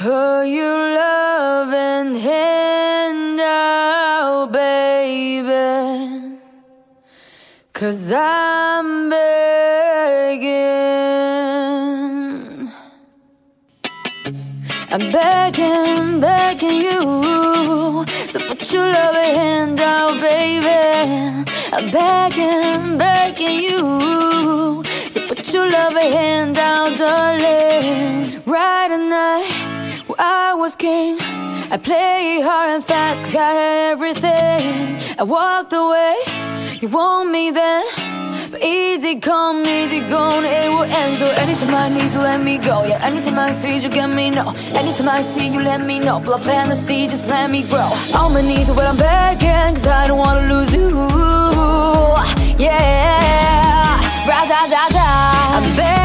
Put your loving hand out, baby. Cause I'm begging. I'm begging, begging you. So put your loving hand out, baby. I'm begging, begging you. So put your loving hand out, darling. Was king. I played hard and fast cause I had everything. I walked away, you want me then. But easy come, easy gone, it will end. So anytime I need you, let me go. Yeah, anytime I feel you, get me no. Anytime I see you, let me know. Blood plant the seed, just let me grow. On my knees, but I'm begging, cause I don't wanna lose you. Yeah, ra da da da. I'm begging,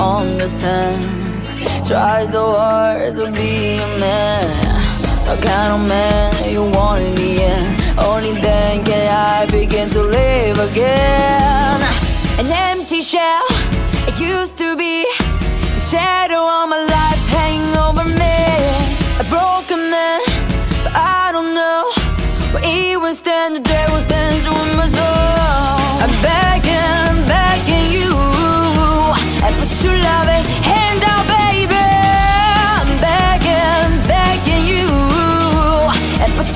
understand. Try so hard to be a man, the kind of man you want in the end. Only then can I begin to live again. An empty shell, it used to be. The shadow of my life's hanging over me. A broken man, but I don't know where even stand.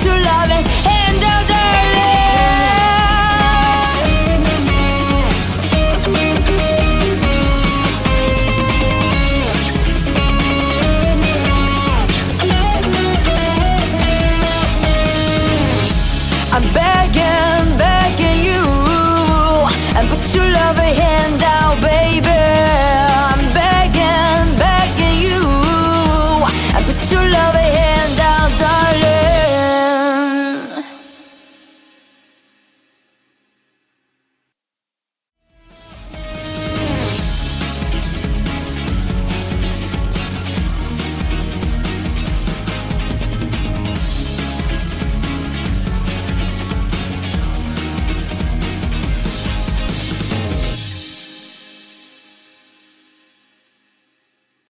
true love I'm begging, begging you, and put your love ahead.